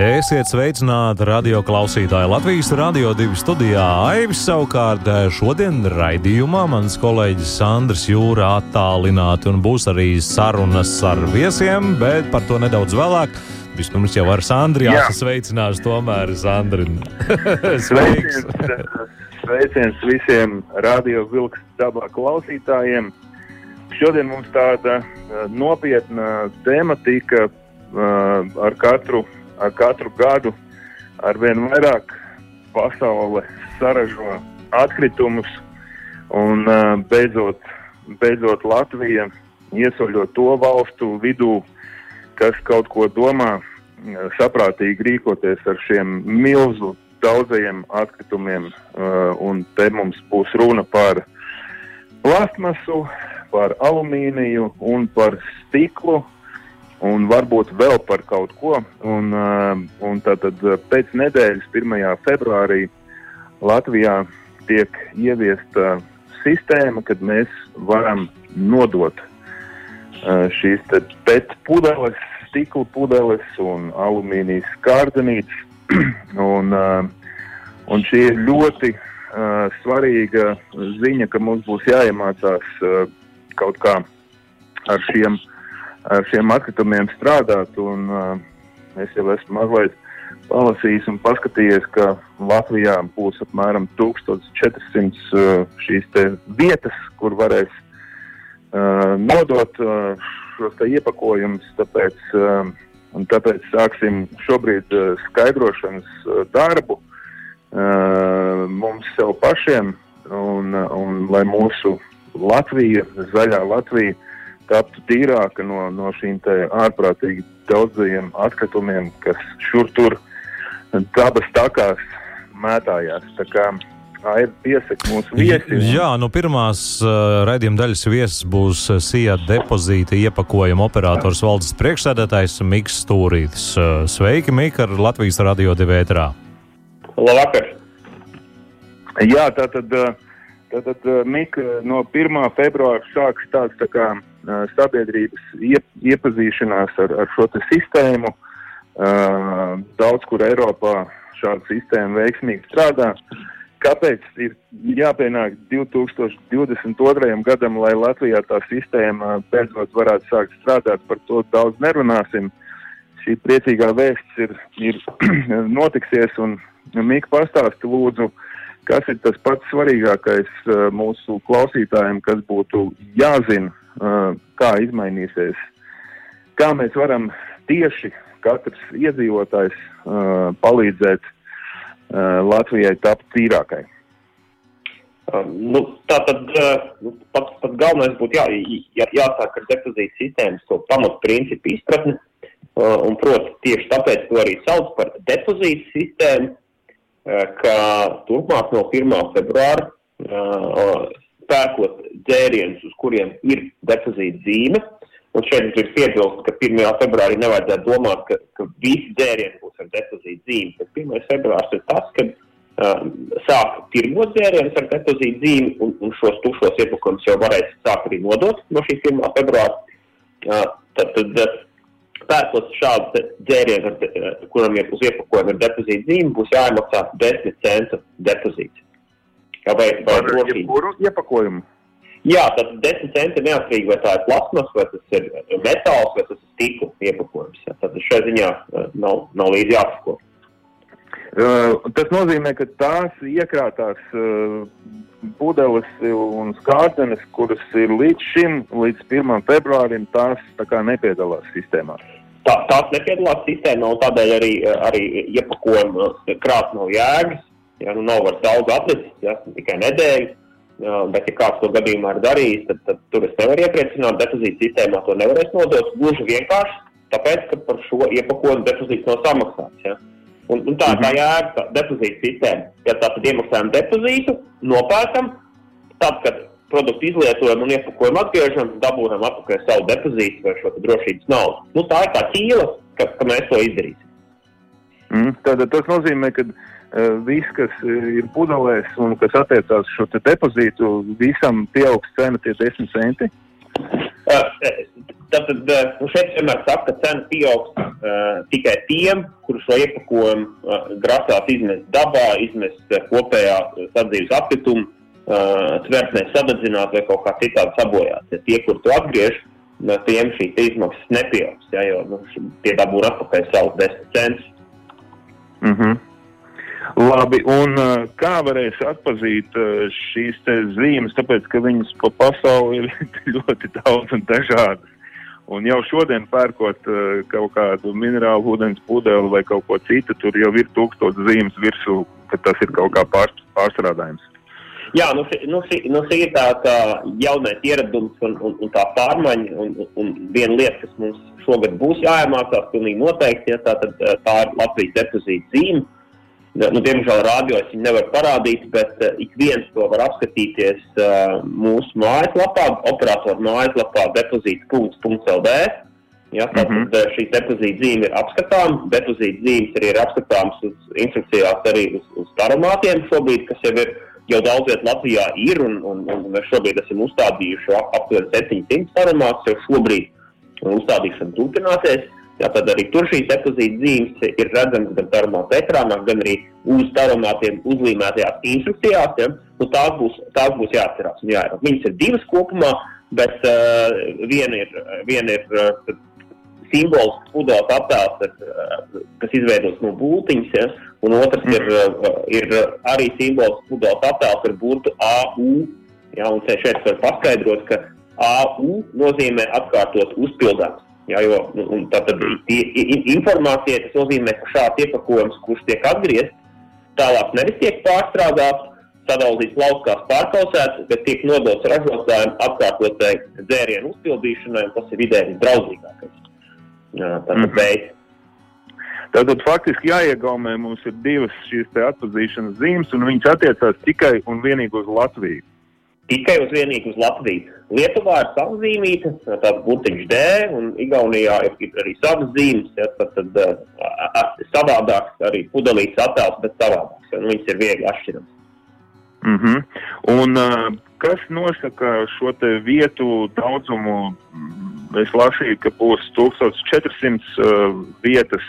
Esiet sveicināti radio klausītāji Latvijas Rādio 2 studijā. Aivis savukārt šodien raidījumā mans kolēģis Sandrs Jūra attālināti un būs arī sarunas ar viesiem, bet par to nedaudz vēlāk. Vispirms jau ar Sandru jāsasveicinās, tomēr Sandri. Sveiks! Sveiciens visiem radio vilks dabā klausītājiem. Šodien mums tāda nopietna tematika uh, ar katru ar katru gadu ar vien vairāk pasaule saražo atkritumus, un beidzot, beidzot Latvija iesaļo to valstu vidū, kas kaut ko domā saprātīgi rīkoties ar šiem milzu daudzajiem atkritumiem. Un te mums būs runa par plastmasu, par alumīniju un par stiklu un varbūt vēl par kaut ko. Un, uh, un tātad uh, pēc nedēļas, 1. februārī, Latvijā tiek ieviesta sistēma, kad mēs varam nodot uh, šīs PET pudeles, stikla pudeles un alumīnijas kārdenītes. un, un šī ir ļoti svarīga ziņa, ka mums būs jāiemācās kaut kā ar šiem uh, ar šiem atkritumiem strādāt. Un, es jau esmu mazliet palasījis un paskatījies, ka Latvijā būs apmēram 1400 uh, šīs vietas, kur varēs uh, nodot uh, šos iepakojumus. Tāpēc, uh, tāpēc sāksim šobrīd skaidrošanas darbu mums sev pašiem, un, un lai mūsu Latvija, zaļā Latvija, taptu tīrāka no, no šīm ārprātīgi daudzajiem atkritumiem, kas šur tur dabas takās mētājās. Tā kā ir piesaka mūsu viesi. Jā, no pirmās uh, raidījuma daļas viesis būs SIA depozīta iepakojuma operators valdes priekšsēdētājs Miks Stūrītis. Uh, sveiki, Mika, ar Latvijas radio divētrā. Labvakar! Jā, tātad, tātad Mika no 1. februāra sāks tāds tā kā sabiedrības iep, iepazīšanās ar, ar šo sistēmu. Daudz kur Eiropā šāda sistēma veiksmīgi strādā. Kāpēc ir jāpienāk 2022. gadam, lai Latvijā tā sistēma beidzot varētu sākt strādāt? Par to daudz nerunāsim. Šī priecīgā vēsts ir, ir notiksies, un Mika pastāsti lūdzu, kas ir tas pats svarīgākais mūsu klausītājiem, kas būtu jāzina kā izmainīsies, kā mēs varam tieši katrs iedzīvotājs palīdzēt Latvijai tapt tīrākai. Nu, tā tad nu, pats, pats galvenais būtu jā, jā, jāsāk ar depozītu sistēmas to pamatprincipu izpratni. Un, proti, tieši tāpēc to arī sauc par depozītu sistēmu, ka turpmāk no 1. februāra pērkot dzērienus, uz kuriem ir depozīta zīme. Un šeit mums ir piebilst, ka 1. februārī nevajadzētu domāt, ka, ka visi dzērieni būs ar depozīta zīmi. Bet 1. februārs ir tas, kad um, sāk tirgot dzērienus ar depozīta zīmi, un, un šos tušos iepakojumus jau varēs sākt arī nodot no šī 1. februāra. Uh, tad, tad uh, pērkot šādu dzērienu, uh, kuram ir uz iepakojuma depozīta zīme, būs jāiemaksā 10 centu depozīts. Vai, vai jebkuru iepakojumu? Jā, tad 10 centi neatkarīgi, vai tā ir plasmas, vai tas ir metāls, vai tas ir stikla iepakojums. Jā. Tad šai ziņā nav, nav līdzi jāsako. Uh, tas nozīmē, ka tās iekrātās uh, pudeles un skārdenes, kuras ir līdz šim, līdz 1. februārim, tās tā nepiedalās sistēmā. Tā, tās nepiedalās sistēmā, un tādēļ arī, arī iepakojuma krāt nav jēgas. Ja nu nav vairs daudz atlicis, ja, tikai nedēļu, ja, bet ja kāds to gadījumā ir darījis, tad, tad tur es nevaru iepriecināt, depozīta sistēmā to nevarēs nodot. Gluži vienkārši tāpēc, ka par šo iepakojumu depozīts nav samaksāts. Ja. Un, un tā ir tā jēga, tā depozīta sistēma. Ja tā tad iemaksājam depozītu, nopērkam, tad, kad produktu izlietojam un iepakojumu atgriežam, dabūjam atpakaļ savu depozītu vai šo drošības naudu. Nu, tā ir tā ķīla, ka, ka mēs to izdarīsim. Mm, tātad tas nozīmē, ka viss, kas ir pudelēs un kas attiecās uz šo depozītu, visam pieaugs cena tie 10 centi. Tātad nu šeit vienmēr saka, ka cena pieaugs uh, tikai tiem, kurus šo iepakojumu uh, grasās izmest dabā, izmest uh, kopējā sadzīves apkrituma uh, tvertnē sadedzināt vai kaut kā citādi sabojāt. Ja tie, kur to atgriež, uh, tiem šīs izmaksas nepieaugs, ja, jo nu, tie dabūna atpakaļ savus 10 centus. Mm -hmm. Labi, un uh, kā varēs atpazīt uh, šīs zīmes, tāpēc, ka viņas pa pasauli ir ļoti daudz un dažādas. Un jau šodien pērkot uh, kaut kādu minerālu ūdens pudeli vai kaut ko citu, tur jau ir tūkstoši zīmes virsū, ka tas ir kaut kā pār, pārstrādājums. Jā, nu, nu, nu, šī ir tā, tā jaunais ieradums un, un, un tā pārmaiņa. Un, un viena lieta, kas mums šogad būs jāiemācās, pilnīgi noteikti, ja, tā, tad, tā ir Latvijas depozīta zīme. Nu, diemžēl rādio es viņu nevaru parādīt, bet uh, ik viens to var apskatīties uh, mūsu mājaslapā, operatoru mājaslapā depozīta.lv. Ja, tātad mm -hmm. šī depozīta zīme ir apskatāma. Depozīta zīmes arī ir apskatāmas uz instrukcijās arī uz, uz taromātiem šobrīd, kas jau ir jau daudz vietā Latvijā ir, un, un, un mēs šobrīd esam uzstādījuši aptuveni 700 sarunāts, jau šobrīd uzstādīšana turpināsies. Jā, tad arī tur šīs depozīta zīmes ir redzamas gan tarumāta ekrānā, gan arī uz tarumātiem uzlīmētajās instrukcijās. Ja? Nu, tās, būs, tās būs jāatcerās. Jā, viņas ir divas kopumā, bet uh, viena ir, viena ir uh, simbols, pudeles attēls, ir, kas izveidots no būtiņas, ja? un otrs mm. ir, ir arī simbols, pudeles attēls ar burtu AU. Ja? Un šeit var paskaidrot, ka AU nozīmē atkārtot uzpildāms. Ja, jo, tātad informācija tas nozīmē, ka šāds iepakojums, kurš tiek atgriezts, tālāk nevis tiek pārstrādāts, sadalīts lauskās pārkausēts, bet tiek nodots ražotājiem atkārtotai dzērienu uzpildīšanai, un tas ir vidēji draudzīgākais tātad mm. veids. Tātad faktiski jāiegaumē mums ir divas šīs atpazīšanas zīmes, un viņas attiecās tikai un vienīgi uz Latviju. Tikai uz vienīgi uz Latviju. Lietuvā ir sava zīmīte, tāds burtiņš D, un Igaunijā ir arī savas zīmes, ja, tad, tad uh, savādāks arī pudelīts attēls, bet savādāks, ja, nu, viņas ir viegli atšķirams. Mm -hmm. Un uh, kas nosaka šo vietu daudzumu es lasīju, ka būs 1400 uh, vietas.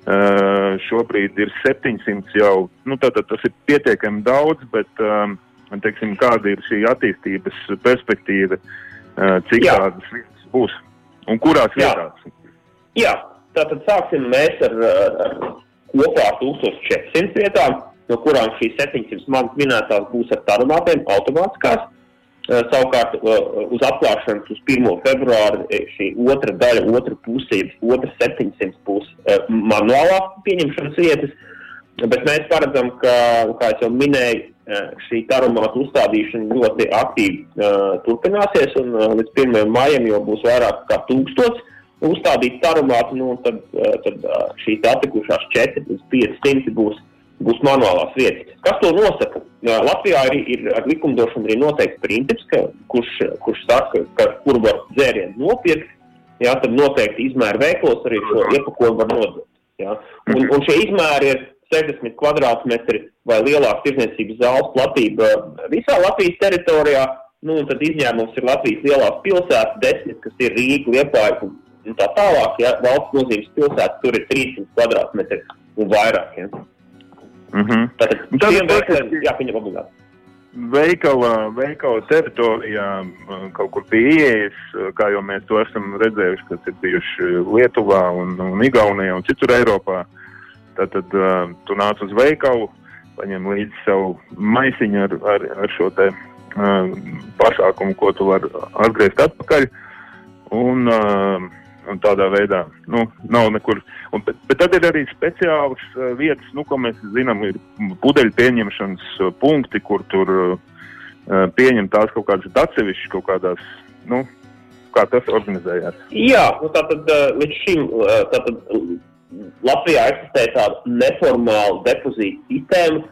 Uh, šobrīd ir 700 jau. Nu, tātad tas ir pietiekami daudz, bet um, teiksim, kāda ir šī attīstības perspektīva, cik Jā. tādas vietas būs un kurās Jā. vietās? Jā, tātad sāksim mēs ar, ar kopā 1400 vietām, no kurām šīs 700 manas minētās būs ar tarumātiem automātiskās. Savukārt uz atklāšanas uz 1. februāra eh, šī otra daļa, otra puse, otrs 700 būs manuālā pieņemšanas vietas. Bet mēs paredzam, ka, kā jau minēju, šī tarumāta uzstādīšana ļoti aktīvi uh, turpināsies, un uh, līdz 1. maijam jau būs vairāk kā tūkstots uzstādīt tarumātu, nu, un tad, uh, tad uh, šīs atlikušās 4 līdz 500 būs būs manuālās vietas. Kas to nosaka? Latvijā ir, ir ar likumdošanu arī noteikts princips, ka, kurš, kurš saka, ka kur var dzērienu nopirkt, jā, tad noteikti izmēra veiklos arī šo iepakojumu var nodot. Jā. Un, un šie izmēri ir 60 kvadrātmetri vai lielāka tirdzniecības zāles platība visā Latvijas teritorijā. Nu, tad izņēmums ir Latvijas lielās pilsētas, desmit, kas ir Rīga, Liepāja un, un tā tālāk. Ja, valsts nozīmes pilsētas tur ir 300 kvadrātmetri un vairāk. Ja. Mm -hmm. Tātad šiem veikaliem jāpieņem obligāti. Veikala, veikala teritorijā kaut kur pie ieejas, kā jau mēs to esam redzējuši, kas ir bijuši Lietuvā un, un Igaunijā un citur Eiropā. Tātad uh, tu nāc uz veikalu, paņem līdzi savu maisiņu ar, ar, ar šo te uh, pasākumu, ko tu vari atgriezt atpakaļ. Un, uh, un tādā veidā nu, nav nekur. Un, bet, bet tad ir arī speciālas uh, vietas, nu, ko mēs zinām, ir pudeļu pieņemšanas uh, punkti, kur tur uh, pieņem tās kaut kādas atsevišķas kaut kādās. Nu, Kā tas organizējās? Jā, nu tātad līdz šim tātad, Latvijā eksistē tāda neformāla depozīta sistēma,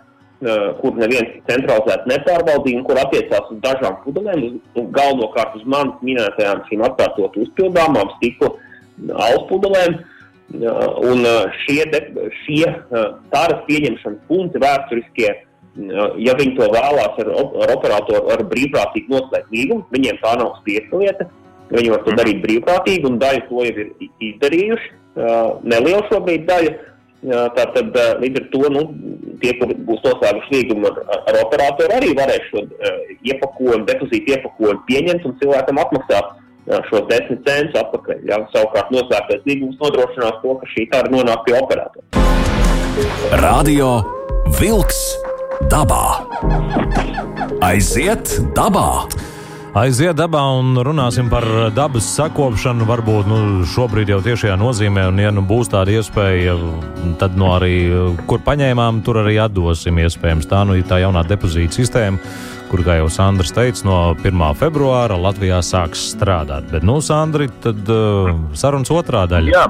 kur neviens centralizēti nepārbaudīja, un kur attiecās uz dažām pudelēm, galvenokārt uz manas minētajām šīm atkārtot uzpildāmām stikla alpudelēm. Un šie, de, šie tāras pieņemšanas punkti vēsturiskie, ja viņi to vēlās ar, ar operatoru, ar brīvprātīgi noslēgt līgumu, viņiem tā nav spiesta lieta. Viņi var to darīt brīvprātīgi, un daļa to jau ir izdarījuši. Neliela šobrīd daļa. Tātad līdz ar to nu, tie, kur būs noslēguši līgumu ar, ar operatoru, arī varēs šo iepakojumu, depozītu iepakojumu pieņemt un cilvēkam atmaksāt šo 10 centus atpakaļ. Ja? Savukārt noslēgtais līgums nodrošinās to, ka šī tāda nonāk pie operatora. Radio Vilks dabā. Aiziet dabā! Aiziet dabā un runāsim par dabas sakopšanu. Varbūt nu, šobrīd jau tiešajā nozīmē, un, ja nu būs tāda iespēja, tad nu, arī kur paņēmām, tur arī atdosim. Iespējams, tā nu, ir tā jaunā depozīta sistēma, kur, kā jau Sandrs teica, no 1. februāra Latvijā sāks strādāt. Bet, nu, Sandri, tad uh, sarunas otrā daļa. Jā.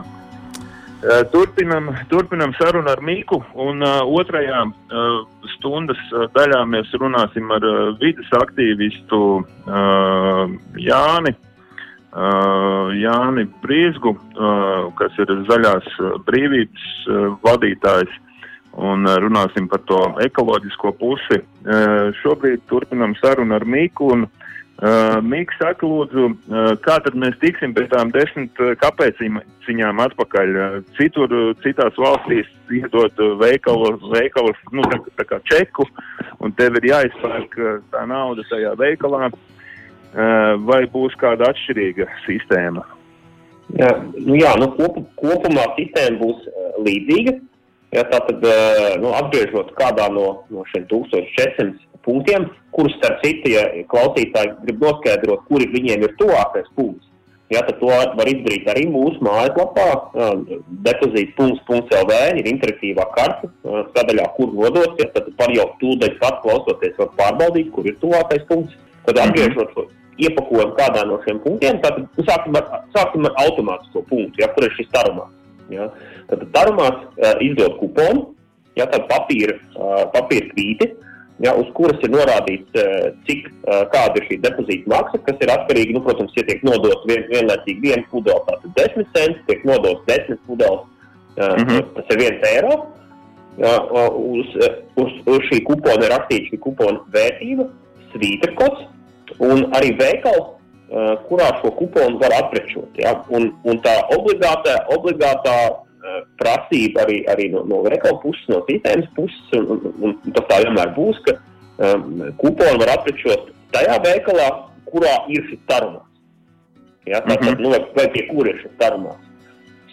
Turpinam, turpinam sarunu ar Mīku, un uh, otrajā uh, stundas daļā mēs runāsim ar uh, vidas aktīvistu uh, Jāni, uh, Jāni Brīsgu, uh, kas ir zaļās brīvības uh, vadītājs, un uh, runāsim par to ekoloģisko pusi. Uh, šobrīd turpinam sarunu ar Mīku, un uh, Uh, Mikls saka, lūdzu, uh, kā tad mēs tiksim pēc tām desmit uh, kāpēciņām atpakaļ? Uh, citur, citās valstīs iedod veikalu, veikalu nu, tā, tā kā čeku, un tev ir jāizpērk tā nauda tajā veikalā, vai būs kāda atšķirīga sistēma? Jā, nu, jā nu, kop, kopumā sistēma būs līdzīga. Ja, tātad, nu, atgriežot kādā no, no šiem 1400 punktiem, kurus, starp citu, ja klausītāji grib noskaidrot, kuri viņiem ir tuvākais punkts. Ja, tad to var izdarīt arī mūsu mājaslapā. Depozīts.lv ir interaktīvā karte sadaļā, kur nodos. Ja, tad par jau tūdaļ pat klausoties, var pārbaudīt, kur ir tuvākais punkts. Tad mhm. atgriežot šo iepakojumu kādā no šiem punktiem, tad sāksim ar, sāksim ar automātisko punktu, ja, kur ir šis tarumās. Ja. Tad tarumās izdod kuponu, ja, tad papīra, papīra kvīti ja, uz kuras ir norādīts, eh, cik, eh, kāda ir šī depozīta maksa, kas ir atkarīga, nu, protams, ja tiek nodots vien, vienlaicīgi viena pudele, tātad 10 centi, tiek nodots 10 pudeles, mm -hmm. tas ir 1 eiro. Ja, uz, uz, uz šī kupona ir rakstīts šī kupona vērtība, svīterkods un arī veikals, kurā šo kuponu var aprečot. Ja? Un, un tā obligātā, obligātā prasība arī, arī no, no veikala puses, no sistēmas puses, un, un, un tas tā vienmēr būs, ka um, kuponu var aprečot tajā veikalā, kurā ir šis tarumās. Ja, tā, tad, mhm. nu, vai, vai pie kura ir šis tarumās.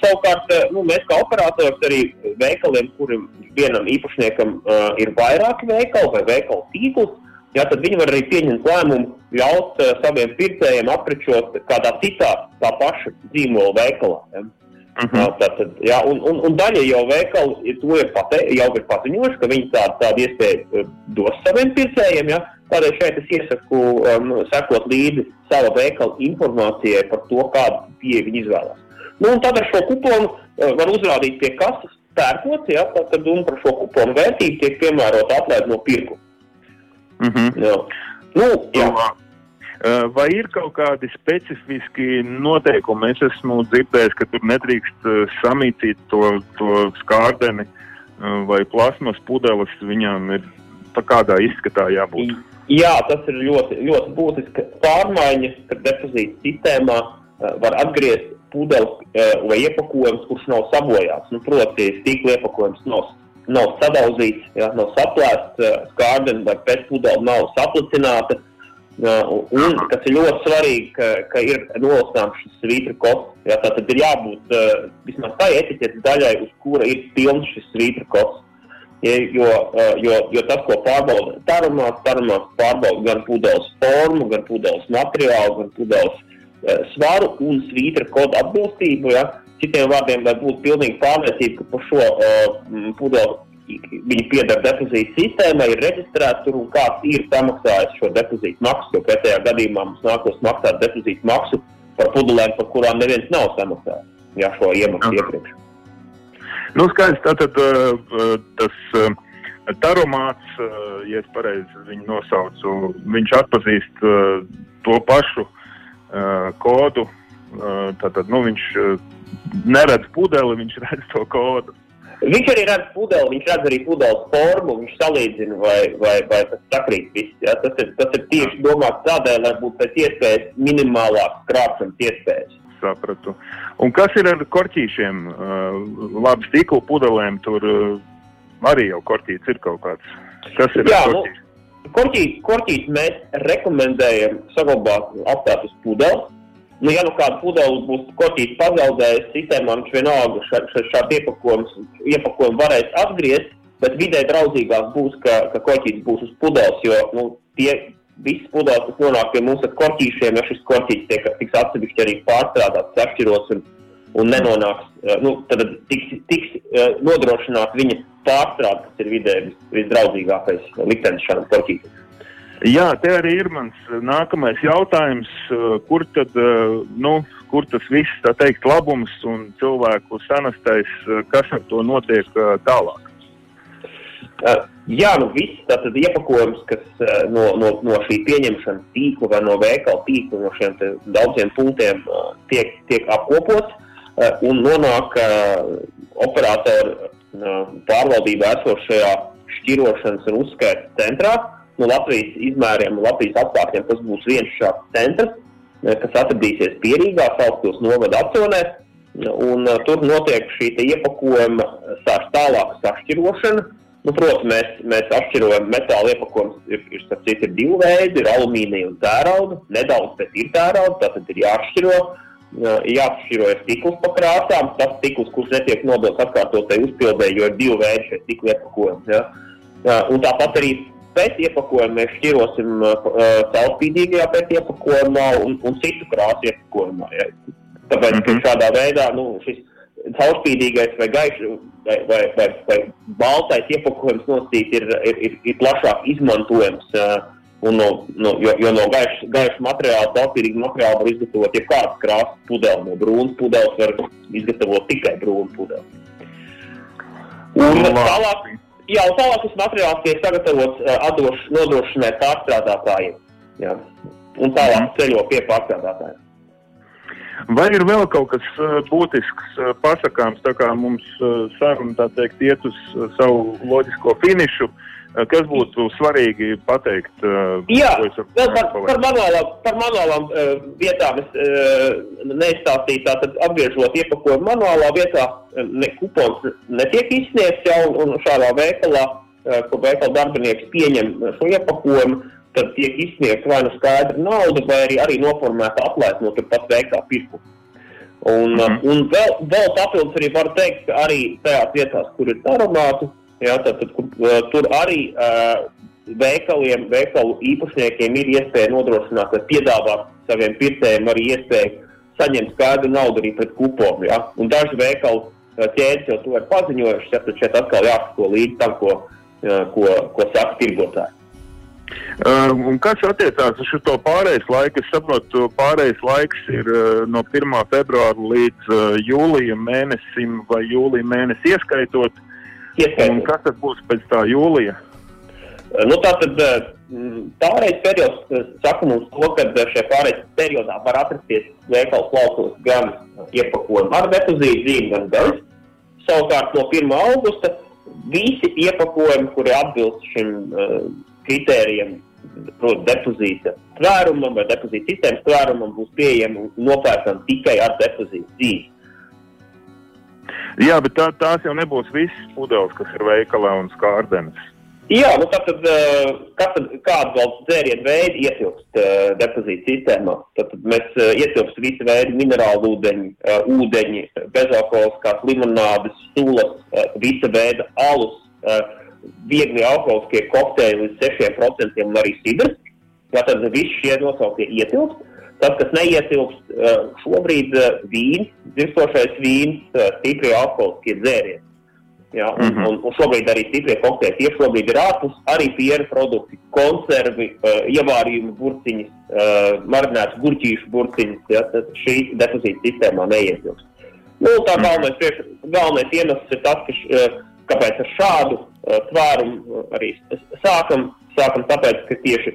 Savukārt, eh, nu, mēs kā operators arī veikaliem, kuriem vienam īpašniekam uh, ir vairāki veikali vai veikalu tīkls, ja, tad viņi var arī pieņemt lēmumu ļaut uh, saviem pircējiem aprečot kādā citā tā paša dzīmola veikalā. Ja. Uh mhm. -huh. Tātad, jā, un, un, un daļa jau veikali to ir, pate, jau ir paziņojuši, ka viņi tādu, tādu iespēju dos saviem pircējiem. Ja? Tādēļ šeit es iesaku um, sekot līdzi sava veikala informācijai par to, kādu pieeju viņi izvēlās. Nu, tad ar šo kuponu uh, var uzrādīt pie kases pērkot, ja? tad un par šo kuponu vērtību tiek piemērota atlaide no pirkuma. Uh mhm. -huh. jā. Nu, jā. Eh, vai ir kaut kādi specifiski noteikumi? Es esmu dzirdējis, ka tur nedrīkst samīcīt to, to skārdeni vai plasmas pudeles. Viņām ir kādā izskatā jābūt. Jā, tas ir ļoti, ļoti būtiski. Pārmaiņa depozīta sistēmā var atgriezt pudeles vai iepakojums, kurš nav sabojāts. Nu, proti, stīkla iepakojums nav, nav sadauzīts, jā, nav saplēsts, skārdeni vai pēcpudele nav saplicināta Un kas ir ļoti svarīgi, ka, ka ir nolasāms šis svītra kods. Jā, tā tad ir jābūt uh, vismaz tai etiķetes daļai, uz kura ir pilns šis svītra kods. Ja, jo, uh, jo, jo tas, ko pārbauda tarumās, tarumās pārbauda gan pudeles formu, gan pudeles materiālu, gan pudeles uh, svaru un svītra kodu atbilstību. Ja. Citiem vārdiem, lai būtu pilnīgi pārliecība, ka par šo uh, pudeli viņi pieder depozīta sistēmai, ir reģistrēti tur un kāds ir samaksājis šo depozītu maksu. Jo pretējā gadījumā mums nākos maksāt depozītu maksu par pudelēm, par kurām neviens nav samaksājis. Jā, šo iemaksu iepriekš. Nu, skaidrs, tātad uh, uh, tas uh, Taromāts, ja es pareizi viņu nosaucu, viņš atpazīst to pašu kodu. Tātad, nu, viņš neredz pudeli, viņš redz to kodu. Viņš arī redz pudeli, viņš redz arī pudeles formu, viņš salīdzina, vai, vai, vai tas sakrīt viss. Ja? Tas, ir, tas ir tieši domāts tādēļ, lai būtu pēc iespējas minimālāks krāpšanas iespējas. Sapratu. Un kas ir ar korķīšiem? Labi, stikla pudelēm tur arī jau korķīts ir kaut kāds. Kas ir Jā, ar nu, korķīšiem? korķīt, korķīt mēs rekomendējam saglabāt apstāt uz pudeles. Nu, ja nu kāda pudele būs korķīts pazaudējis, sistēmā viņš vienalga šā, šā, šādu iepakojumu, iepakojumu varēs atgriezt, bet vidē draudzīgāk būs, ka, ka korķīts būs uz pudeles, jo nu, tie visas pudeles, kas nonāk pie mums ar korķīšiem, ja šis korķīts tiek, tiks atsevišķi arī pārstrādāts, sašķirots un, un nenonāks, eh, nu, tad tiks, tiks eh, nodrošināt viņa pārstrāde, kas ir vidē vis, visdraudzīgākais liktenis šādam korķītam. Jā, te arī ir mans nākamais jautājums, uh, kur tad, uh, nu, kur tas viss, tā teikt, labums un cilvēku sanastais, kas ar to notiek tālāk? Uh, jā, nu viss tātad iepakojums, kas uh, no, no, no šī pieņemšanas tīkla vai no veikala tīkla, no šiem daudziem punktiem uh, tiek, tiek apkopots un nonāk operatoru pārvaldībā esošajā šķirošanas un uzskaitas centrā. No Latvijas izmēriem, Latvijas apstākļiem tas būs viens šāds centrs, uh, kas atradīsies Pierīgā, Sauktos novada apcionē. Un, uh, tur notiek šī iepakojuma sāks tālāka sašķirošana. Nu, protams, mēs, mēs atšķirojam metāla iepakojumus. Ir, ir, ir, ir divi veidi, ir alumīnija un tērauda. Nedaudz, bet ir tērauda, tātad ir jāatšķiro. Jāatšķiro ir stikls pa krāsām. Tas stikls, kurš netiek nodots atkārtotai uzpildē, jo ir divi veidi šie stikla iepakojumi. Ja? Un tāpat arī pēc iepakojuma mēs šķirosim uh, caurspīdīgajā pēc iepakojumā un, un citu krāsu iepakojumā. Ja? Tāpēc, mm -hmm. šādā veidā nu, šis caurspīdīgais vai gaišs vai, vai, vai, vai baltais iepakojums nosacīt ir, ir, ir, ir plašāk izmantojams. Un no, no, jo, jo no gaiša, gaiša materiāla, caurspīdīga materiāla var izgatavot jebkādas krāsas pudeli. No brūnas pudeles var izgatavot tikai brūnu pudeli. Un tālāk, jā, un tālāk šis materiāls tiek sagatavots atdoš, nodrošinai pārstrādātājiem. Jā. Un tālāk ceļo pie pārstrādātājiem. Vai ir vēl kaut kas uh, būtisks uh, pasakāms, tā kā mums uh, saruna tā teikt iet uz uh, savu loģisko finišu, uh, kas būtu svarīgi pateikt? Uh, Jā, ko vēl par, par manuālām, par manuālām uh, vietām es uh, neizstāstīju, tātad apgriežot iepakojumu manuālā vietā, uh, ne kupons netiek izsniegts jau, un šādā veikalā, uh, kur veikala darbinieks pieņem šo iepakojumu, tad tiek izsniegta vai nu skaidra nauda, vai arī, arī noformēta atlaide no turpat veiktā pirkuma. Un, mm -hmm. un vēl, vēl papildus arī var teikt, ka arī tajās vietās, kur ir aromāti, jā, tad, tad, kur, uh, tur arī uh, veikaliem, veikalu īpašniekiem ir iespēja nodrošināt, lai piedāvāt saviem pircējiem arī iespēju saņemt skaidru naudu arī pret kuponu. Ja? Un daži veikalu uh, ķēdes jau to ir paziņojuši, ja, tad šeit atkal jāsako līdz tam, ko, ko, ko saka tirgotāji. Un kas attiecās uz šo pārejas laiku? Es saprotu, pārejas laiks ir uh, no 1. februāra līdz uh, jūlijam mēnesim vai jūlijā mēnesi ieskaitot. Un kas tad būs pēc tā jūlija? Nu, tātad pārējais periods saka mums to, ka šajā pārējais periodā var atrasties veikalu plaukos gan iepakojumi ar depozītu zīmi, gan bez. Savukārt no 1. augusta visi iepakojumi, kuri atbilst šim uh, kritērijiem, proti, depozīta tvērumam vai depozīta sistēmas tvērumam, būs pieejami un nopērkami tikai ar depozītu zīmi. Jā, bet tā, tās jau nebūs visas pudeles, kas ir veikalā un skārdenes. Jā, nu tad, tad, tad kādu vēl dzērienu veidu ietilpst uh, depozīta sistēmā? Tad, tad mēs uh, ietilpst visu veidu minerālu ūdeņi, uh, ūdeņi bezalkoholiskās limonādes, sulas, uh, visa veida alus, uh, viegli alkoholiskie kokteili līdz 6% un arī sidrs. Tātad visi šie nosauktie ietilpst. Tas, kas neietilpst uh, šobrīd, uh, vīns, dzirstošais vīns, uh, stipri alkoholiskie dzērieni. Ja, un, mm -hmm. un, un šobrīd arī stiprie kokteļi tieši šobrīd ir ārpus, arī piena produkti, konservi, ievārījumi burciņas, marinēts gurķīšu burciņas. Ja, tad šī depozīta sistēmā neietilpst. Nu, tā galvenais, priekš, galvenais iemesls ir tas, ka, š, kāpēc ar šādu tvērumu arī sākam. Sākam tāpēc, ka tieši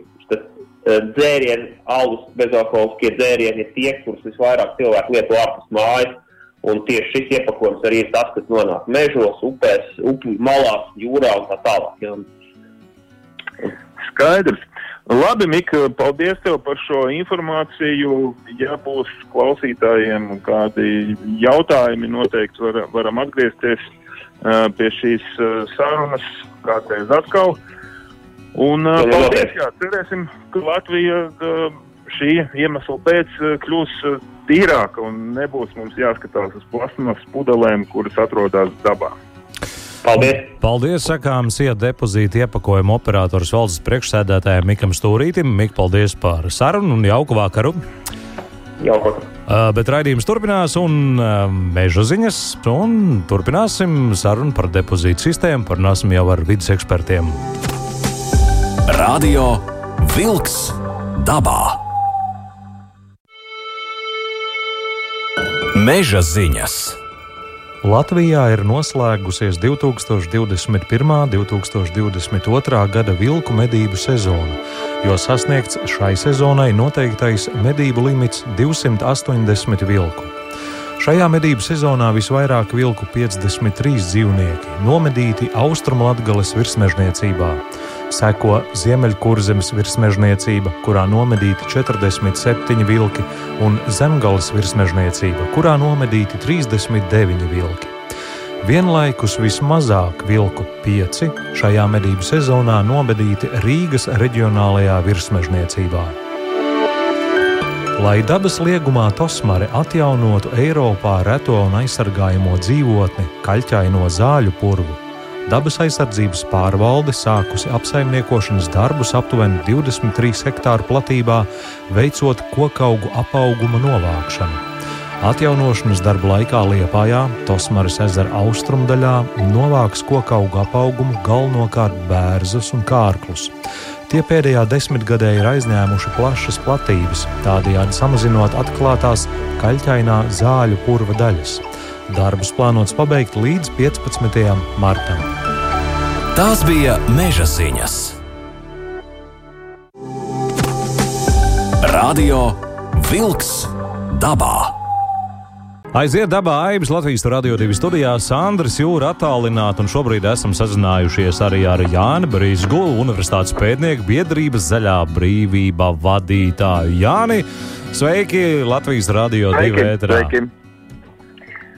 tas dzērienu, alus, bezalkoholiskie dzērieni ir tie, kurus visvairāk cilvēku lieto ārpus mājas. Un tieši šis iepakojums arī ir tas, kas nonāk mežos, upēs, upju malās, jūrā un tā tālāk. Ja. Skaidrs. Labi, Mika, paldies tev par šo informāciju. Ja būs klausītājiem kādi jautājumi, noteikti var, varam atgriezties uh, pie šīs uh, sarunas kādreiz atkal. Un uh, paldies, jā, cerēsim, ka Latvija uh, šī iemesla pēc uh, kļūs tīrāka un nebūs mums jāskatās uz plasmas pudelēm, kuras atrodas dabā. Paldies! Paldies, sakām, SIA depozīta iepakojuma operators valdes priekšsēdētājiem Mikam Stūrītim. Mik, paldies par sarunu un jauku vakaru! Jauku! Uh, bet raidījums turpinās, un uh, meža ziņas, un turpināsim sarunu par depozītu sistēmu. Parunāsim jau ar vidas ekspertiem. Radio Wolks dabā! Meža ziņas! Latvijā ir noslēgusies 2021. un 2022. gada vilku medību sezona, jo sasniegts šai sezonai noteiktais medību limits 280 vilku. Šajā medību sezonā visvairāk vilku 53 dzīvnieki nomedīti Austrumlatgales virsmežniecībā. Seko Ziemeļkurzemes virsmežniecība, kurā nomedīti 47 vilki, un Zemgales virsmežniecība, kurā nomedīti 39 vilki. Vienlaikus vismazāk vilku pieci šajā medību sezonā nomedīti Rīgas reģionālajā virsmežniecībā. Lai dabas liegumā Tosmare atjaunotu Eiropā reto un aizsargājamo dzīvotni, kaļķaino zāļu purvu, dabas aizsardzības pārvalde sākusi apsaimniekošanas darbus aptuveni 23 hektāru platībā, veicot kokaugu apauguma novākšanu. Atjaunošanas darba laikā Liepājā, Tosmaras ezera austrumdaļā, novāks kokaugu apaugumu galvenokārt bērzus un kārklus. Tie pēdējā desmitgadē ir aizņēmuši plašas platības, tādējādi samazinot atklātās kaļķainā zāļu purva daļas. Darbus plānots pabeigt līdz 15. martam. Tās bija meža ziņas. Radio Wolks dabā. Aiziet dabā Aibas Latvijas radio divi studijā, Sandrs Jūra attālināti, un šobrīd esam sazinājušies arī ar Jāni Brīsgu, Universitātes pētnieku biedrības zaļā brīvība vadītāju. Jāni, sveiki Latvijas radio divi ēterā. Sveiki.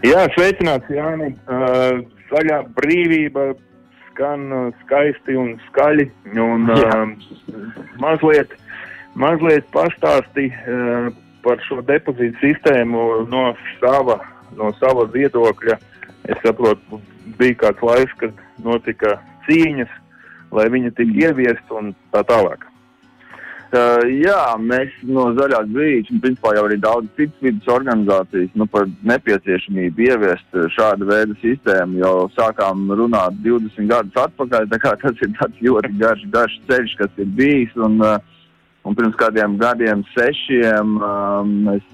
Jā, sveicināts Jāni. Uh, zaļā brīvība skan uh, skaisti un skaļi, un uh, mazliet, mazliet pastāsti. Uh, par šo depozītu sistēmu no sava, no sava viedokļa. Es saprotu, bija kāds laiks, kad notika cīņas, lai viņa tiktu ieviesta un tā tālāk. Uh, jā, mēs no Zaļās brīvības, un principā jau arī daudz citas vidas organizācijas, nu, par nepieciešamību ieviest šādu veidu sistēmu jau sākām runāt 20 gadus atpakaļ. Tas ir ļoti garš, garš ceļš, kas ir bijis. Un, Un pirms kādiem gadiem, sešiem, mēs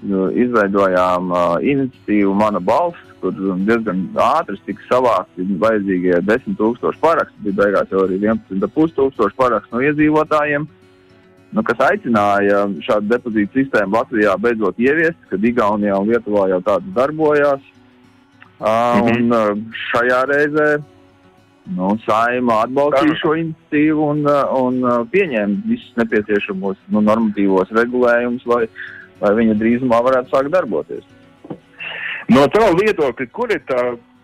izveidojām iniciatīvu Mana balss, kur diezgan ātri tika savākti vajadzīgie 10,000 parakstu. Bija beigās jau arī 11,500 parakstu no iedzīvotājiem, nu, kas aicināja šādu depozītu sistēmu Latvijā beidzot ieviest, kad Igaunijā un Lietuvā jau tādas darbojās. Uh, -hmm. Un uh, šajā reizē Nu, Saima atbalstīja šo iniciatīvu un, uh, un uh, pieņēma visus nepieciešamos nu, normatīvos regulējumus, lai, lai viņa drīzumā varētu sākt darboties. No tā viedokļa, kur ir tā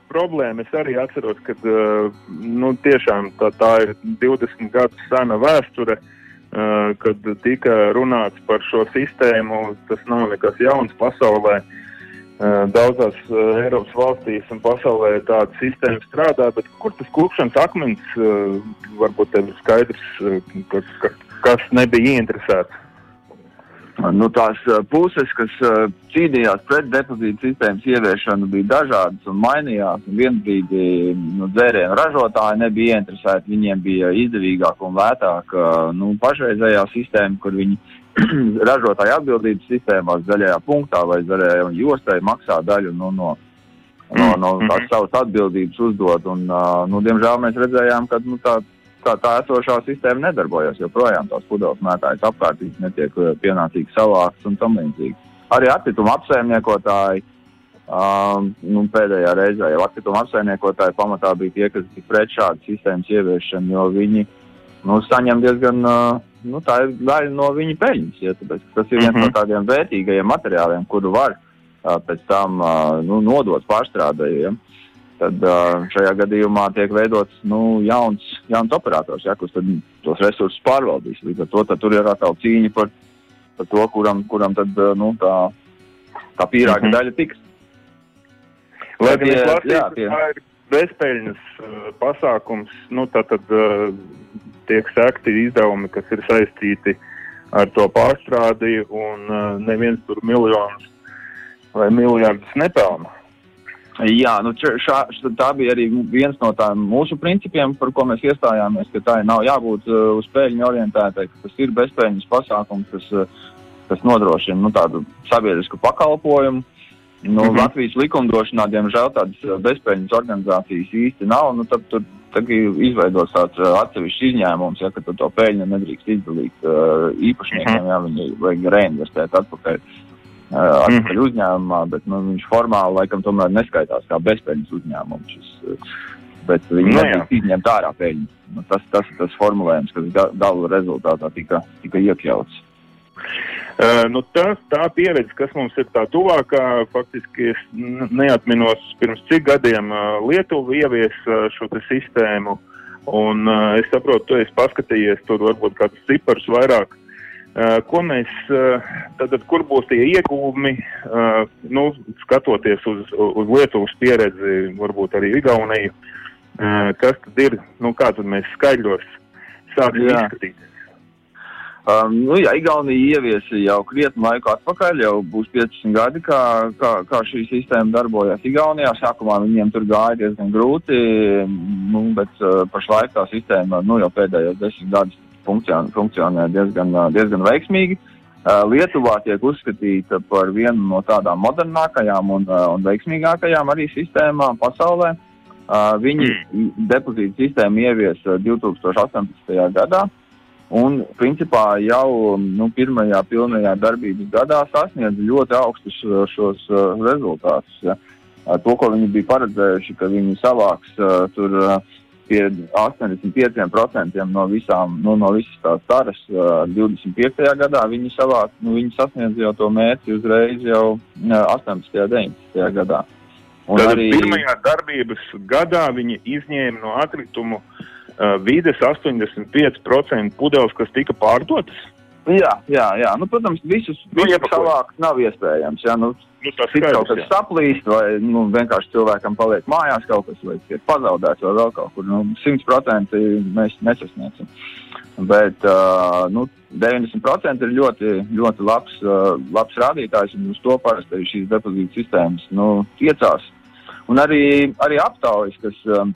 problēma? Es arī atceros, ka uh, nu, tiešām tā, tā ir 20 gadu sena vēsture, kad tika runāts par šo sistēmu. Tas nav nekas jauns pasaulē. Uh, Daudzās Eiropas valstīs un pasaulē tāda sistēma strādā, bet kur tas klupšanas akmens varbūt ir skaidrs, ka, kas nebija ieinteresēts? Nu, tās puses, kas cīnījās pret depozītu sistēmas ieviešanu, bija dažādas un mainījās. Un vienbrīdī nu, dzērienu ražotāji nebija ieinteresēti. Viņiem bija izdevīgāk un lētāk nu, pašreizējā sistēma, kur viņi ražotāju atbildības sistēmās zaļajā punktā vai zaļajā jostai maksā daļu no, no, no, no tās savas atbildības uzdot. Un, uh, nu, diemžēl mēs redzējām, ka nu, tā, tā, tā esošā sistēma nedarbojas. Joprojām tās pudeles mētājas apkārtīgi netiek pienācīgi savāktas un tam līdzīgi. Arī atkrituma apsaimniekotāji. Um, nu, pēdējā reizē jau atkrituma apsaimniekotāji pamatā bija tie, kas bija pret šādu sistēmas ieviešanu, jo viņi nu, saņem diezgan, uh, nu, tā ir daļa no viņa peļņas. Ja, tāpēc, tas ir viens mm -hmm. no mhm. tādiem vērtīgajiem materiāliem, kuru var uh, pēc tam uh, nu, nodot pārstrādājiem. Tad šajā gadījumā tiek veidots nu, jauns, jauns operators, ja, kurš tos resursus pārvaldīs. Līdz ar to tur ir atkal cīņa par, par to, kuram, kuram tad, nu, tā, tā pīrāga mm -hmm. daļa tiks. Lai gan tā ir bezpēļņas uh, pasākums, nu, tad, tad uh, tiek sekti izdevumi, kas ir saistīti ar to pārstrādi, un uh, neviens tur miljonus vai miljardus nepelna. Jā, nu šā, tā bija arī viens no tādiem mūsu principiem, par ko mēs iestājāmies, ka tā nav jābūt uh, uz peļņu orientētai, ka tas ir bezpēļņas pasākums, kas, uh, kas nodrošina nu, tādu sabiedrisku pakalpojumu. Nu, mm -hmm. Latvijas likumdošanā, diemžēl, tādas uh, bezpēļņas organizācijas īsti nav. Nu, tad tur izveidots tāds uh, atsevišķs izņēmums, ja, ka to peļņu nedrīkst izdalīt uh, īpašniekiem, mm -hmm. ja viņi vajag reinvestēt atpakaļ. Uh, atpakaļ mm -hmm. uzņēmumā, bet nu, viņš formāli laikam tomēr neskaitās kā bezpēļņas uzņēmums. Šis, bet viņi no, nu nedrīkst izņemt ārā peļņu. Nu, tas, tas ir tas formulējums, kas gala rezultātā tika, tika iekļauts. Uh, nu tā, tā pieredze, kas mums ir tā tuvākā, faktiski es neatminos pirms cik gadiem uh, Lietuva ievies uh, šo sistēmu. Un, uh, es saprotu, tu esi paskatījies, tur varbūt kādus ciparus vairāk. Uh, ko mēs, uh, tad, kur būs tie iegūmi, uh, nu, skatoties uz, uz Lietuvas pieredzi, varbūt arī Igauniju, kas tad ir, nu, kā tad mēs skaidros sāksim izskatīt? Um, nu, jā, Igaunija ieviesa jau krietni laiku atpakaļ, jau būs 15 gadi, kā, kā, kā šī sistēma darbojas Igaunijā. Sākumā viņiem tur gāja diezgan grūti, nu, bet uh, pašlaik tā sistēma nu, jau pēdējos desmit gadus funkcionē, funkcionē diezgan, diezgan veiksmīgi. Lietuvā tiek uzskatīta par vienu no tādām modernākajām un, un veiksmīgākajām arī sistēmām pasaulē. Viņi mm. depozītu sistēmu ievies 2018. gadā. Un, principā, jau nu, pirmajā pilnajā darbības gadā sasniedz ļoti augstus šos rezultātus. Ja. To, ko viņi bija paredzējuši, ka viņi savāks tur pie 85% no visām, nu, no visas tās taras uh, 25. gadā, viņi savāk, nu, viņi sasniedz jau to mērķi uzreiz jau uh, 18. un 19. gadā. Un Tad arī pirmajā darbības gadā viņi izņēma no atkritumu uh, uh, vides 85% pudeles, kas tika pārdotas. Jā, jā, jā. Nu, protams, visus, nu, visus savākt nav iespējams. Jā, nu, nu, tas ir kaut kas saplīst, vai nu, vienkārši cilvēkam paliek mājās kaut kas, vai ir pazaudēts, vai vēl kaut kur. Nu, 100% mēs nesasniegsim. Bet uh, nu, 90% ir ļoti, ļoti labs, uh, labs rādītājs, un uz to parasti šīs depozīta sistēmas nu, tiecās. Un arī, arī aptaujas, kas um,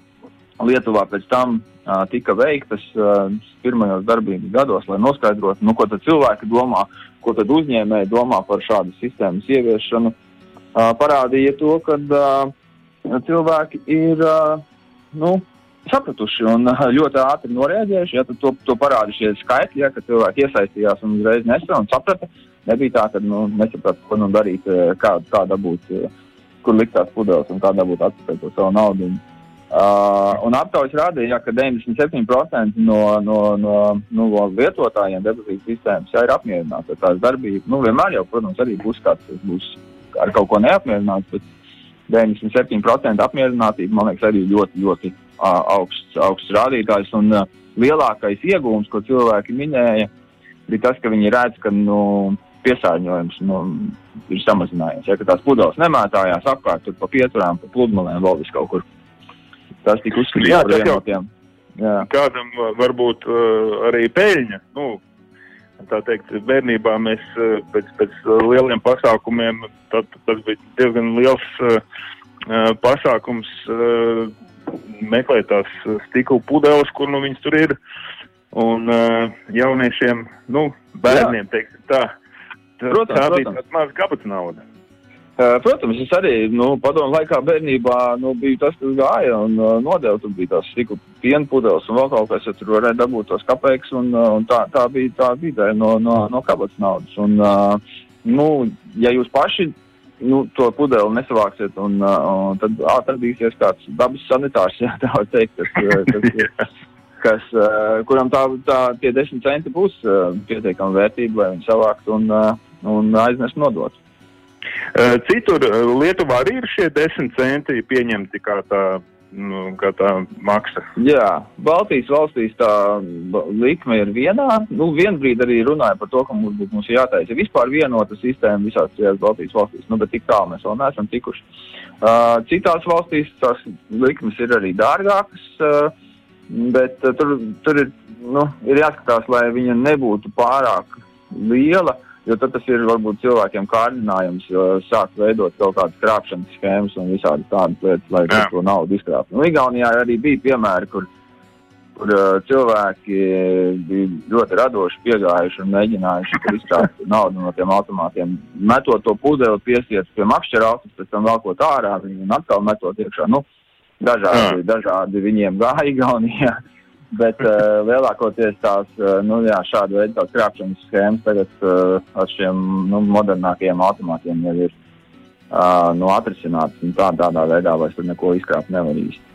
Lietuvā pēc tam tika veiktas pirmajos darbības gados, lai noskaidrotu, nu, ko cilvēki domā, ko uzņēmēji domā par šādu sistēmas ieviešanu, parādīja to, ka cilvēki ir nu, sapratuši un ļoti ātri noreaģējuši. Ja, to, to parāda šie skaitļi, ja, ka cilvēki iesaistījās un uzreiz nesa un saprata. Nebija tā, ka nu, nesaprata, ko nu darīt, kā, kā dabūt, kur likt tās pudeles un kā dabūt atpakaļ to savu naudu. Un, Uh, un aptaujas rādīja, ka 97% no, no, no, no lietotājiem depozītu sistēmas jau ir apmierināti ar tās darbību. Nu, vienmēr jau, protams, arī būs kāds, kas būs ar kaut ko neapmierināts, bet 97% apmierinātība, man liekas, arī ļoti, ļoti uh, augsts, augsts rādītājs. Un uh, lielākais iegūms, ko cilvēki minēja, bija tas, ka viņi redz, ka nu, piesārņojums nu, ir samazinājies. Ja, tās pudeles nemētājās apkārt pa pieturām, pa pludmalēm vēl vis kaut kur tas tika uzskatīts par vienu no tiem. Jā. Kādam varbūt uh, arī peļņa. Nu, tā teikt, bērnībā mēs uh, pēc, pēc lieliem pasākumiem, tad, tas bija diezgan liels uh, pasākums uh, meklēt tās stikla pudeles, kur nu viņas tur ir. Un uh, jauniešiem, nu, bērniem, teiksim tā, tā, protams, tā bija tāda maza kabatas nauda. Protams, es arī nu, padomu laikā bērnībā nu, biju tas, kas gāja un uh, nodeva. Tur bija tās stikla piena pudeles un vēl kaut kas, ja tur varēja dabūt tos kapeikus. Un, un tā, tā bija tā vidē no, no, no kabatas naudas. Un, uh, nu, ja jūs paši nu, to pudeli nesavāksiet, un, uh, tad atradīsies kāds dabas sanitārs, jā, tā var teikt, kas, kas, kas, uh, kuram tā, tā tie desmit centi būs uh, pietiekama vērtība, lai viņi savākt un, uh, un aiznes nodot. Citur Lietuvā arī ir šie desmit centi pieņemti kā tā, nu, kā tā maksa. Jā, Baltijas valstīs tā likme ir vienā. Nu, vienbrīd arī runāja par to, ka mums būtu mums jātaisa vispār vienota sistēma visās trijās Baltijas valstīs, nu, bet tik tālu mēs vēl neesam tikuši. Uh, citās valstīs tās likmes ir arī dārgākas, uh, bet uh, tur, tur ir, nu, ir jāskatās, lai viņa nebūtu pārāk liela. Uh, Jo tad tas ir varbūt cilvēkiem kārdinājums sākt veidot kaut kādas krāpšanas schēmas un visādi tādas lietas, lai Jā. to naudu izkrāptu. Nu, Igaunijā arī bija piemēri, kur, kur uh, cilvēki bija ļoti radoši piegājuši un mēģinājuši izkrāpt naudu no tiem automātiem. Metot to pudeli, piesiet pie makšķera autos, pēc tam velkot ārā, viņi un atkal metot iekšā. Nu, dažādi, Jā. dažādi viņiem gāja Igaunijā. Bet uh, lielākoties tās uh, nu, jā, šāda veida krāpšanas schēmas tagad uh, ar šiem nu, modernākajiem automātiem jau ir uh, nu, atrisinātas. Tā, tādā veidā vairs neko izkrāpt nevar īsti.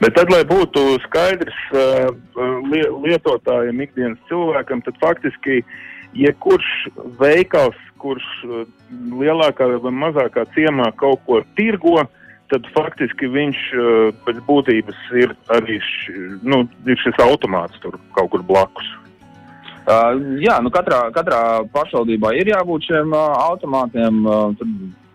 Bet tad, lai būtu skaidrs uh, lietotājiem, ikdienas cilvēkam, tad faktiski jebkurš veikals, kurš lielākā vai mazākā ciemā kaut ko tirgo, uh, tad faktiski viņš eh, pēc būtības ir arī š, nu, ir šis automāts tur kaut kur blakus. Uh, jā, nu katrā, katrā pašvaldībā ir jābūt šiem uh, automātiem. Uh,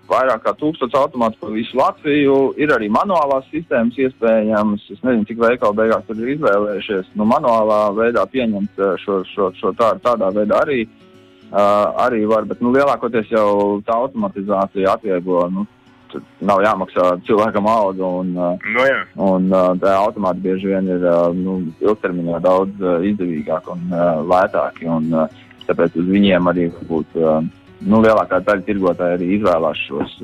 vairāk kā tūkstots automātu pa visu Latviju. Ir arī manuālās sistēmas iespējamas. Es nezinu, cik veikali beigās tur ir izvēlējušies. Nu, manuālā veidā pieņemt šo, šo, šo tā, tādā veidā arī, uh, arī var, bet nu, lielākoties jau tā automatizācija atvieglo nu, nav jāmaksā cilvēkam alga. Un, uh, no, jā. un uh, tā automāti bieži vien ir uh, nu, ilgtermiņā daudz izdevīgāki un lētāki. Un, tāpēc uz viņiem arī būtu nu, lielākā daļa tirgotāji arī izvēlās šos.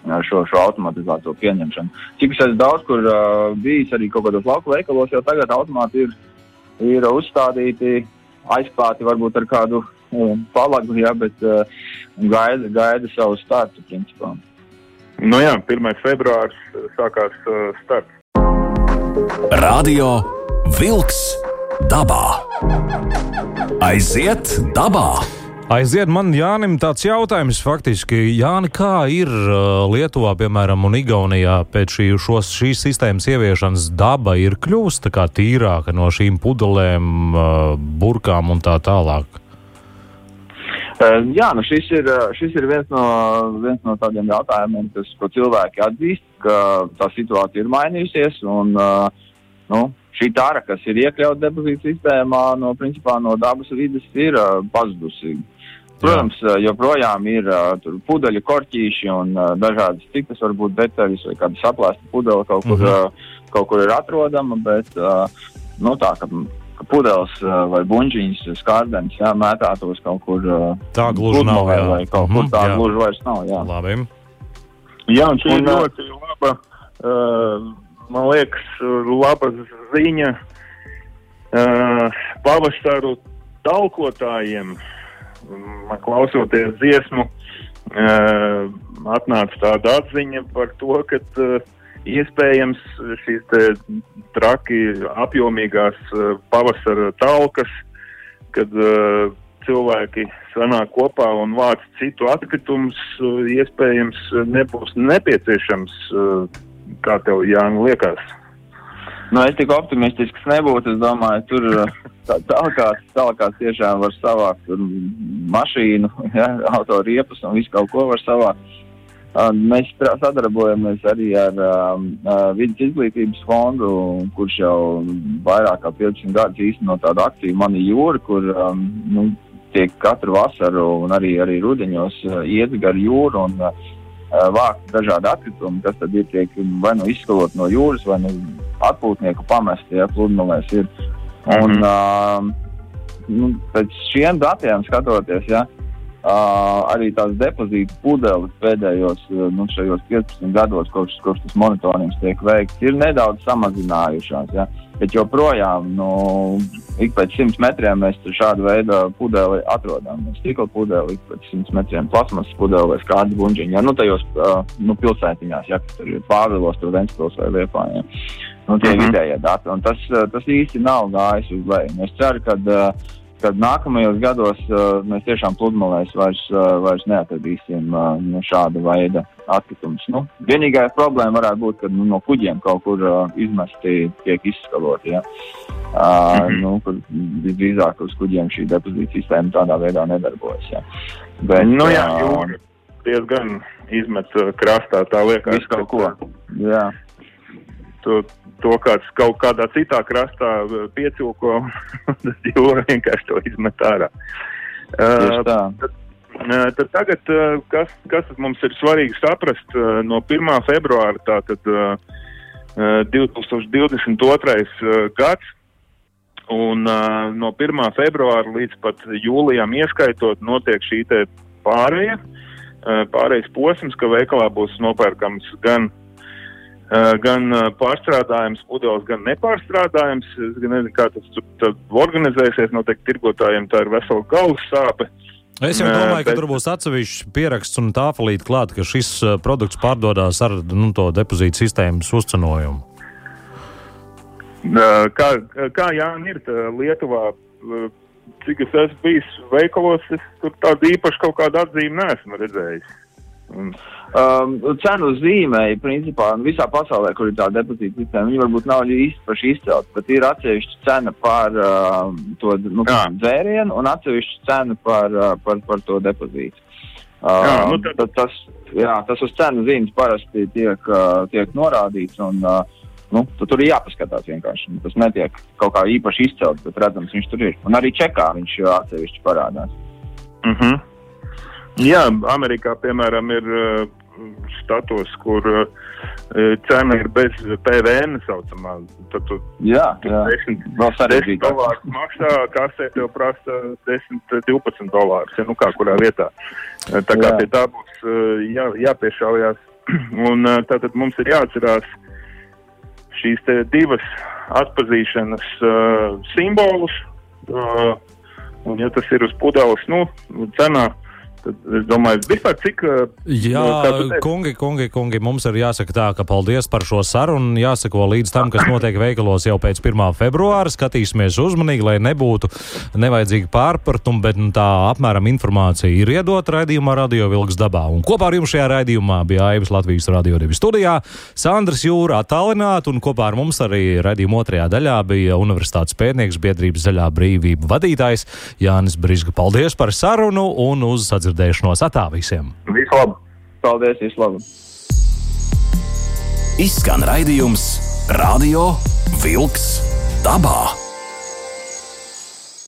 Šo, šo automatizēto pieņemšanu. Cik es esmu daudz, kur uh, bijis arī kaut kādos lauku veikalos, jau tagad automāti ir, ir uzstādīti, aizklāti varbūt ar kādu um, palagu, ja, bet uh, gaida, gaida savu startu principā. Nu jā, 1. februāris sākās uh, starts. Radio Wolks dabā. Aiziet dabā! Aiziet man, Jānim, tāds jautājums faktiski. Jāni, kā ir uh, Lietuvā, piemēram, un Igaunijā pēc šī, šos, šīs sistēmas ieviešanas daba ir kā tīrāka no šīm pudelēm, burkām un tā tālāk? Uh, jā, nu šis ir, eh, šis ir viens, no, viens no tādiem jautājumiem, kas, ko cilvēki atzīst, ka tā situācija ir mainījusies. Un, uh, nu, šī tāra, kas ir iekļauta depozīta sistēmā, no, principā, no dabas vidas ir pazudusi. Protams, Jā. joprojām ir uh, pudeļu korķīši un dažādas citas, varbūt detaļas vai kāda saplēsta pudele kaut kur, mm -hmm. kaut kur ir atrodama, bet nu, tā, ka pudeles vai buļbuļsāņus, skārdenes, jā, mētātos kaut kur tā gluži nav. Jā. Vai kaut kur mm, tā jā. gluži vairs nav. Jā, Labi. jā un šī un, ir ļoti laba, uh, man liekas, laba ziņa uh, pavasaru talkotājiem. Man klausoties dziesmu, uh, atnāca tāda atziņa par to, ka uh, iespējams šīs traki apjomīgās eh, pavasara talkas, kad uh, cilvēki sanāk kopā un vāc citu atkritumus, uh, iespējams nebūs nepieciešams, uh, kā tev Jāni liekas. Nu, es tik optimistisks nebūtu. Es domāju, tur tālākās, tālākās tiešām var savākt mašīnu, ja, autoriepas un visu kaut ko var savākt. Mēs sadarbojamies arī ar um, vidus izglītības fondu, kurš jau vairāk kā 15 gadus īsteno tādu akciju Mani jūra, kur um, nu, tiek katru vasaru un arī, arī rudeņos uh, iet gar jūru un uh, vākt dažādi atkritumi, kas tad ir tiek vai nu izskalot no jūras, vai nu atpūtnieku pamesti, ja pludmalēs ir. Un, mm -hmm. uh, nu, pēc šiem datiem skatoties, ja, Uh, arī tās depozīta pudeles pēdējos nu, 15 gados, kopš, kopš tas monitorings tiek veikts, ir nedaudz samazinājušās. Ja? Bet joprojām, nu, ik pēc 100 metriem mēs šādu veidu pudeli atrodam. Stikla pudeli, ik pēc 100 metriem plasmas pudeli vai skādi buļģiņi. Ja? Nu, tajos uh, nu, pilsētiņās, ja tur ir Pāvilos, tur Ventspils vai Liepā. Ja? Nu, tie ir mm -hmm. vidējie dati. Tas, tas īsti nav gājis uz leju. Es ceru, ka uh, kad nākamajos gados uh, mēs tiešām pludmalēs vairs, uh, vairs neatradīsim uh, nu, šāda veida atkritumus. Nu, vienīgā problēma varētu būt, ka nu, no kuģiem kaut kur uh, izmesti tiek izskaloti. Ja? Uh, mm -hmm. nu, visdrīzāk uz kuģiem šī depozīta sistēma tādā veidā nedarbojas. Ja? Bet, nu, jā, jūra diezgan izmet krastā, tā liekas. Visu kaut ko. Jā. To, to kāds kaut kādā citā krastā eh, piecilko, tad jūra vienkārši to izmet ārā. Uh, tad, uh, tad tagad, uh, kas, kas mums ir svarīgi saprast, uh, no 1. februāra, tātad uh, 2022. Uh, gads, un uh, no 1. februāra līdz pat jūlijam ieskaitot, notiek šī pārēja, uh, pārējais posms, ka veikalā būs nopērkams gan gan eh, pārstrādājums pudeles, gan nepārstrādājums. Es gan nezinu, kā tas tur organizēsies. Noteikti tirgotājiem tā ir vesela galvas sāpe. Es jau domāju, ka Bet... tur būs atsevišķs pieraksts un tāfelīt klāt, ka šis eh, produkts pārdodas ar nu, to depozītu sistēmas uzcenojumu. Kā, kā Jānis ir Lietuvā, cik es esmu bijis veikalos, es tur tādu īpašu kaut kādu atzīmi neesmu redzējis. Un... Um, cenu zīmēji, principā, visā pasaulē, kur ir tā depozīta sistēma, viņi varbūt nav īpaši izcelti, bet ir atsevišķa cena par uh, to nu, dzērienu un atsevišķa cena par, uh, par, par to depozītu. Uh, jā, nu tad... tad tas, jā, tas uz cenu zīmes parasti tiek, uh, tiek norādīts. Un, uh, nu, tur ir jāpaskatās vienkārši. Tas netiek kaut kā īpaši izcelts, bet redzams, viņš tur ir. Un arī čekā viņš atsevišķi parādās. Uh mhm. -huh. Jā, Amerikā, piemēram, ir uh, status, kur uh, cena ir bez PVN saucamā. Tad tu, jā, jā. 10, 10 dolārus maksā, kasē tev prasa 10, 12 dolārus, ja nu kā kurā vietā. Tā kā jā. pie tā būs jā, jāpiešaujās. Un tātad mums ir jāatcerās šīs divas atpazīšanas uh, simbolus. Uh, un ja tas ir uz pudeles, nu, cenā Tad es domāju, vispār cik. Jā, kungi, kungi, kungi, mums ir jāsaka tā, ka paldies par šo sarunu. Jāsako līdz tam, kas notiek veikalos jau pēc 1. februāra. Skatīsimies uzmanīgi, lai nebūtu nevajadzīgi pārpratumi, bet nu, tā apmēram informācija ir iedota raidījumā Radio Vilks dabā. Un kopā ar jums šajā raidījumā bija Aivas Latvijas Radio 2 studijā, Sandrs Jūra attālināta, un kopā ar mums arī raidījuma otrajā daļā bija Universitātes pētnieks biedrības zaļā brīvība vadītājs Jānis Brisga. Paldies par sarunu un uz sadzirdēšanu! Sadzirdēšanos. Atā visiem! Vislabāk! Paldies! Vislabāk! Izskan raidījums Radio Vilks dabā!